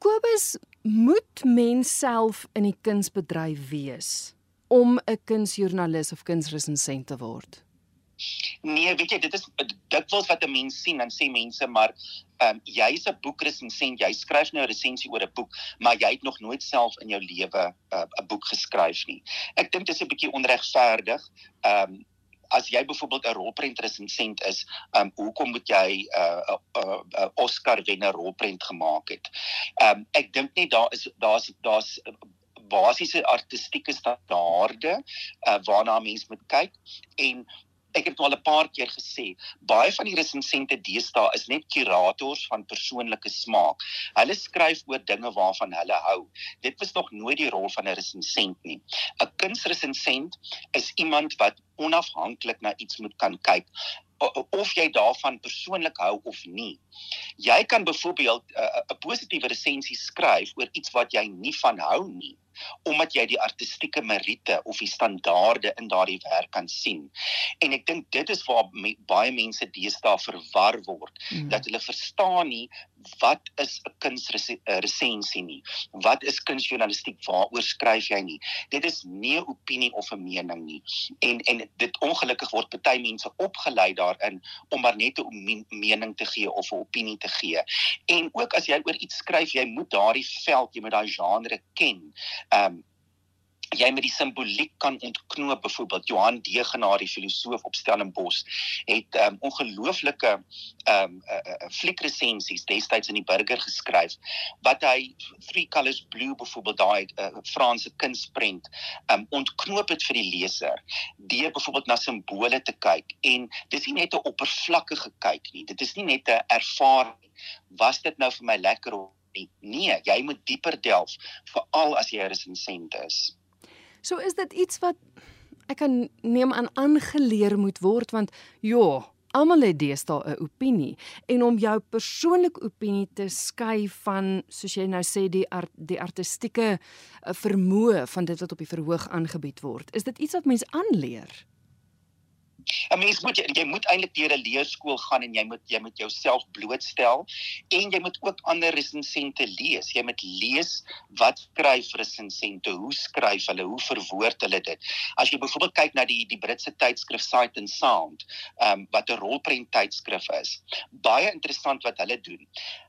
Kobus, moet mens self in die kunsbedryf wees om 'n kunsjoernalis of kunsresensent te word? Nee, weet jy, dit is dikwels wat 'n mens sien, dan sê mense maar ehm um, jy's 'n boekresensent, jy skryf nou 'n resensie oor 'n boek, maar jy het nog nooit self in jou lewe uh, 'n boek geskryf nie. Ek dink dit is 'n bietjie onregverdig. Ehm um, as jy byvoorbeeld 'n rolprent resensent is, um, hoekom moet jy 'n uh, 'n uh, uh, uh, Oscar wenner rolprent gemaak het? Um, ek dink net daar is daar's daar's basiese artistieke standaarde uh, waarna mense moet kyk en ek het al 'n paar keer gesê, baie van die resensente deesdae is net kurators van persoonlike smaak. Hulle skryf oor dinge waarvan hulle hou. Dit was nog nooit die rol van 'n resensent nie. 'n Kunsresensent is iemand wat onafhanklik na iets moet kan kyk of jy daarvan persoonlik hou of nie. Jy kan byvoorbeeld 'n uh, 'n positiewe resensie skryf oor iets wat jy nie van hou nie omdat jy die artistieke meriete of die standaarde in daardie werk kan sien. En ek dink dit is waar me, baie mense deesdae verwar word mm. dat hulle verstaan nie wat is 'n kunsresensie nie. Wat is kunsjournalistiek? Waaroor skryf jy nie? Dit is nie 'n opinie of 'n mening nie. En en dit ongelukkig word baie mense opgelei daarin om maar net 'n mening te gee of 'n opinie te gee. En ook as jy oor iets skryf, jy moet daardie veld, jy moet daai genre ken. Ehm um, jy met die simboliek kan ontknoop byvoorbeeld Johan Degenaar die filosoof op Stellenbosch het um, ongelooflike ehm um, uh, uh, fliekresensies destyds in die burger geskryf wat hy Three Colors Blue byvoorbeeld daai uh, Franse kunsprent um, ontknoop het vir die leser deur byvoorbeeld na simbole te kyk. En dis nie net 'n oppervlakkige kyk nie dit is nie net 'n ervaring. Was dit nou vir my lekker of nie nee jy moet dieper delf veral as jy 'n resensent is So is dit iets wat ek kan neem aan aangeleer moet word want ja, almal het deesdae 'n opinie en om jou persoonlike opinie te skei van soos jy nou sê die art, die artistieke eh, vermoë van dit wat op die verhoog aangebied word. Is dit iets wat mens aanleer? 'n Mens moet jy, jy moet eintlik deur 'n leerskool gaan en jy moet jy moet jouself blootstel en jy moet ook ander resensente lees. Jy moet lees wat skryf resensente, hoe skryf hulle, hoe verwoord hulle dit. As jy byvoorbeeld kyk na die die Britse tydskrif Sight and Sound, ehm um, wat 'n rolprent tydskrif is, baie interessant wat hulle doen.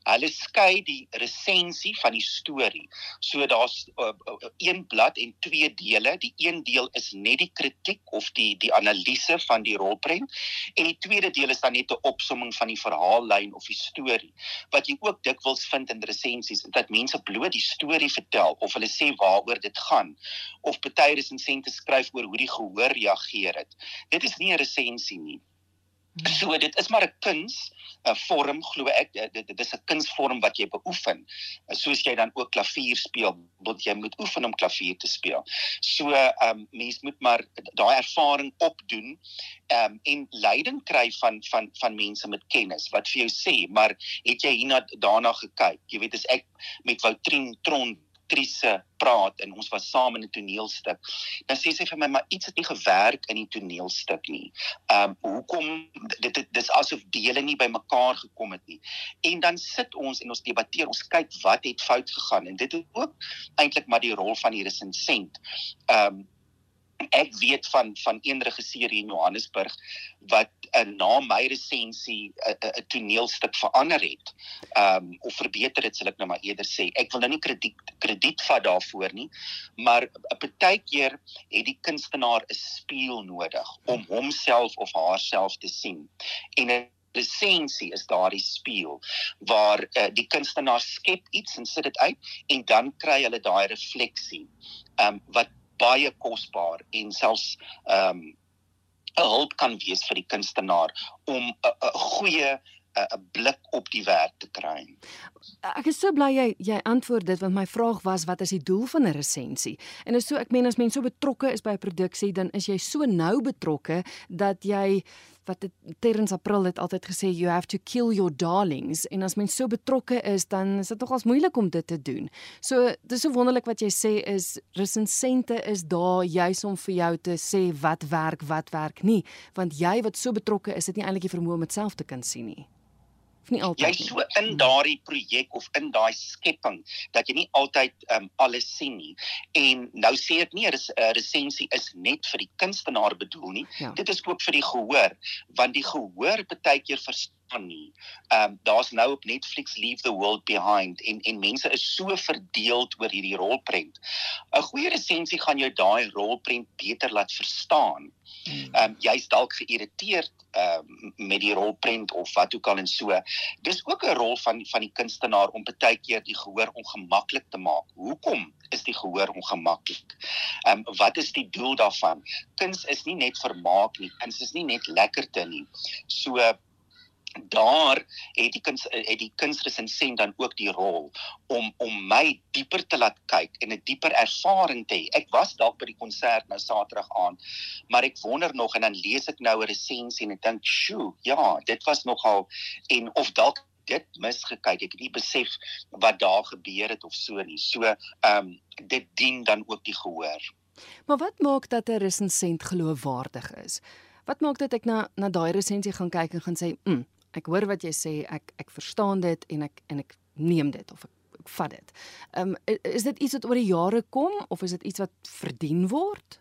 Hulle skei die resensie van die storie. So daar's uh, uh, een blad en twee dele. Die een deel is net die kritiek of die die analise van die rolprent en die tweede deel is dan net 'n opsomming van die verhaallyn of die storie. Wat jy ook dikwels vind in resensies, dat mense bloot die storie vertel of hulle sê waaroor dit gaan of party resensente skryf oor hoe die gehoor reageer het. Dit is nie 'n resensie nie. So dit is maar 'n kuns, 'n vorm glo ek. Dit dit is 'n kunsvorm wat jy beoefen. Soos jy dan ook klavier speel, want jy moet oefen om klavier te speel. So ehm um, mens moet maar daai ervaring opdoen ehm um, en leiding kry van van van mense met kennis wat vir jou sê, maar het jy hierna daarna gekyk? Jy weet as ek met Woutrin Tron aktrise praat en ons was saam in 'n toneelstuk. Dan sê sy vir my maar iets het nie gewerk in die toneelstuk nie. Ehm um, hoekom dit dit dis asof dele nie bymekaar gekom het nie. En dan sit ons en ons debatteer, ons kyk wat het fout gegaan en dit is ook eintlik maar die rol van die resensent. Ehm um, ek weet van van een regisseur hier in Johannesburg wat uh, na my resensie 'n toneelstuk verander het. Ehm um, of verbeter het, sal ek nou maar eerder sê. Ek wil nou nie krediet krediet vat daarvoor nie, maar 'n partykeer het die kunstenaar 'n spieël nodig om homself of haarself te sien. En 'n resensie is daardie spieël waar uh, die kunstenaar skep iets en sit dit uit en dan kry hulle daai refleksie. Ehm um, wat baie kosbaar en selfs ehm um, 'n hulp kan wees vir die kunstenaar om 'n goeie 'n blik op die werk te kry. Ek is so bly jy jy antwoord dit want my vraag was wat is die doel van 'n resensie? En is so ek meen as mens so betrokke is by 'n produksie dan is jy so nou betrokke dat jy wat Terrence April het altyd gesê you have to kill your darlings en as mens so betrokke is dan is dit nogals moeilik om dit te doen. So dis so wonderlik wat jy sê is resensente is daar juis om vir jou te sê wat werk, wat werk nie, want jy wat so betrokke is, het nie eintlik die vermoë om dit self te kan sien nie. Nie altyd jy so in hmm. daardie projek of in daai skepping dat jy nie altyd um, alles sien nie en nou sê ek nie 'n res, resensie is net vir die kunstenaar bedoel nie ja. dit is ook vir die gehoor want die gehoor baie keer verstaan nie ehm um, daar's nou op Netflix Leave the World Behind en en mense is so verdeeld oor hierdie rolprent 'n goeie resensie gaan jou daai rolprent beter laat verstaan Hmm. Ehm um, jy's dalk geïrriteerd ehm um, met die rolprent of wat ook al en so. Dis ook 'n rol van van die kunstenaar om baie keer die gehoor ongemaklik te maak. Hoekom is die gehoor ongemaklik? Ehm um, wat is die doel daarvan? Kuns is nie net vermaak nie. Kuns is nie net lekkerte nie. So daar het die kuns het die kunstresensent dan ook die rol om om my dieper te laat kyk en 'n dieper ervaring te hê. Ek was dalk by die konsert nou Saterdag aan, maar ek wonder nog en dan lees ek nou 'n resensie en ek dink, "Sjoe, ja, dit was nogal en of dalk dit misgekyk. Ek het nie besef wat daar gebeur het of so nie. So, ehm um, dit dien dan ook die gehoor. Maar wat maak dat 'n resensent geloofwaardig is? Wat maak dit ek na na daai resensie gaan kyk en gaan sê, "Mm, ek hoor wat jy sê, ek ek verstaan dit en ek en ek neem dit of ek, ek vat dit. Ehm um, is dit iets wat oor die jare kom of is dit iets wat verdien word?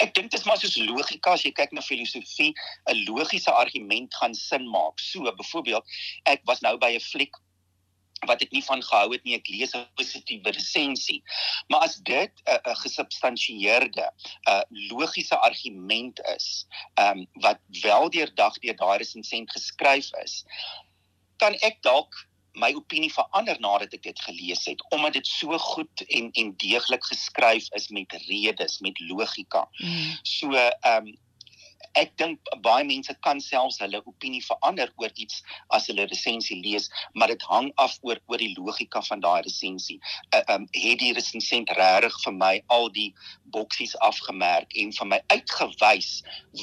Ek dink dit is maar soos logika as jy kyk na filosofie, 'n logiese argument gaan sin maak. So byvoorbeeld, ek was nou by 'n fliek wat ek nie van gehou het nie ek lees 'n positiewe resensie maar as dit 'n uh, 'n gesubstansieerde 'n uh, logiese argument is um, wat wel deurdag deur daai resensent geskryf is kan ek dalk my opinie verander nadat ek dit gelees het omdat dit so goed en en deeglik geskryf is met redes met logika mm. so ehm um, ek dink baie mense kan selfs hulle opinie verander oor iets as hulle resensie lees, maar dit hang af oor oor die logika van daai resensie. Uh, um het die resensent regtig vir my al die boksies afgemerk en vir my uitgewys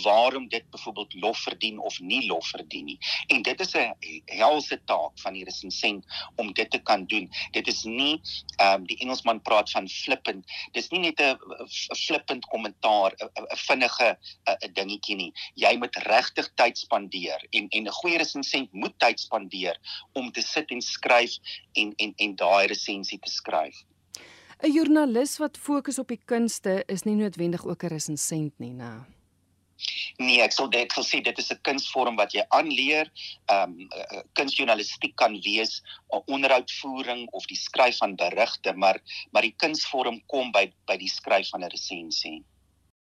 waarom dit byvoorbeeld lof verdien of nie lof verdien nie. En dit is 'n helse taak van die resensent om dit te kan doen. Dit is nie um die Engelsman praat van flippend. Dis nie net 'n flippend kommentaar, 'n vinnige 'n dingetjie nie. Jy moet regtig tyd spandeer en en 'n goeie resensent moet tyd spandeer om te sit en skryf en en en daai resensie te skryf. 'n Joernalis wat fokus op die kunste is nie noodwendig ook 'n resensent nie, né? Nee, ek sou dit sê dit is 'n kunsvorm wat jy aanleer. Ehm um, kunsjournalistiek kan wees 'n onderhoudvoering of die skryf van berigte, maar maar die kunsvorm kom by by die skryf van 'n resensie.